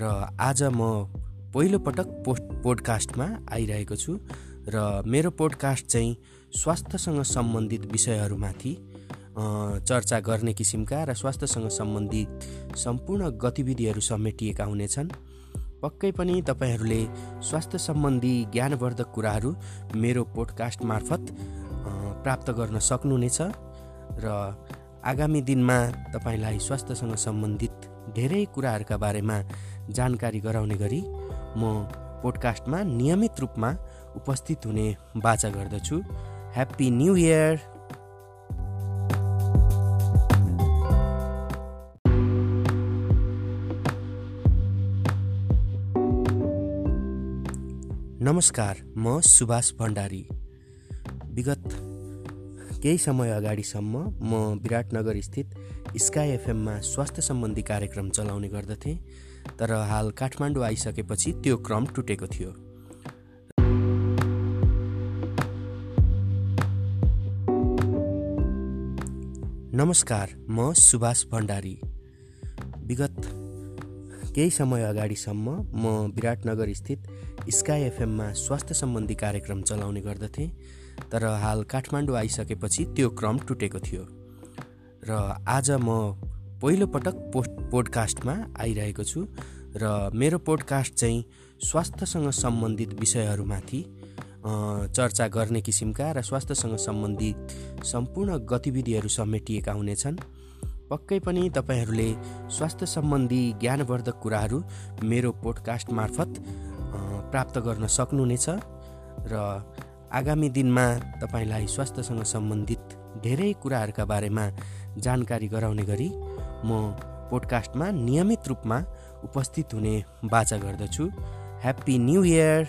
र आज म पहिलोपटक पोस्ट पोडकास्टमा आइरहेको छु र मेरो पोडकास्ट चाहिँ स्वास्थ्यसँग सम्बन्धित विषयहरूमाथि चर्चा गर्ने किसिमका र स्वास्थ्यसँग सम्बन्धित सम्पूर्ण गतिविधिहरू समेटिएका हुनेछन्। पक्कै पनि तपाईँहरूले स्वास्थ्य सम्बन्धी ज्ञानवर्धक कुराहरू मेरो पोडकास्ट मार्फत प्राप्त गर्न सक्नुहुनेछ र आगामी दिनमा तपाईँलाई स्वास्थ्यसँग सम्बन्धित धेरै कुराहरूका बारेमा जानकारी गराउने गरी म पोडकास्टमा नियमित रूपमा उपस्थित हुने बाचा गर्दछु। ह्याप्पी न्यु इयर नमस्कार म सुभाष भण्डारी। विगत केही समय अगाडिसम्म म विराटनगर स्थित स्काई एफएममा स्वास्थ्य सम्बन्धी कार्यक्रम चलाउने गर्दथेँ तर हाल काठमाडौँ आइसकेपछि त्यो क्रम टुटेको थियो। नमस्कार म सुभाष भण्डारी। विगत केही समय अगाडिसम्म म विराटनगर स्थित स्काई एफएममा स्वास्थ्य सम्बन्धी कार्यक्रम चलाउने गर्दथेँ तर हाल काठमाडौँ आइसकेपछि त्यो क्रम टुटेको थियो र आज म पहिलोपटक पोस्ट पोडकास्टमा आइरहेको छु र मेरो पोडकास्ट चाहिँ स्वास्थ्यसँग सम्बन्धित विषयहरूमाथि चर्चा गर्ने किसिमका र स्वास्थ्यसँग सम्बन्धित सम्पूर्ण गतिविधिहरू समेटिएका हुनेछन्। पक्कै पनि तपाईँहरूले स्वास्थ्य सम्बन्धी ज्ञानवर्धक कुराहरू मेरो पोडकास्ट मार्फत प्राप्त गर्न सक्नुहुनेछ र आगामी दिनमा तपाईँलाई स्वास्थ्यसँग सम्बन्धित धेरै कुराहरूका बारेमा जानकारी गराउने गरी म पोडकास्टमा नियमित रूपमा उपस्थित हुने बाचा गर्दछु। Happy new year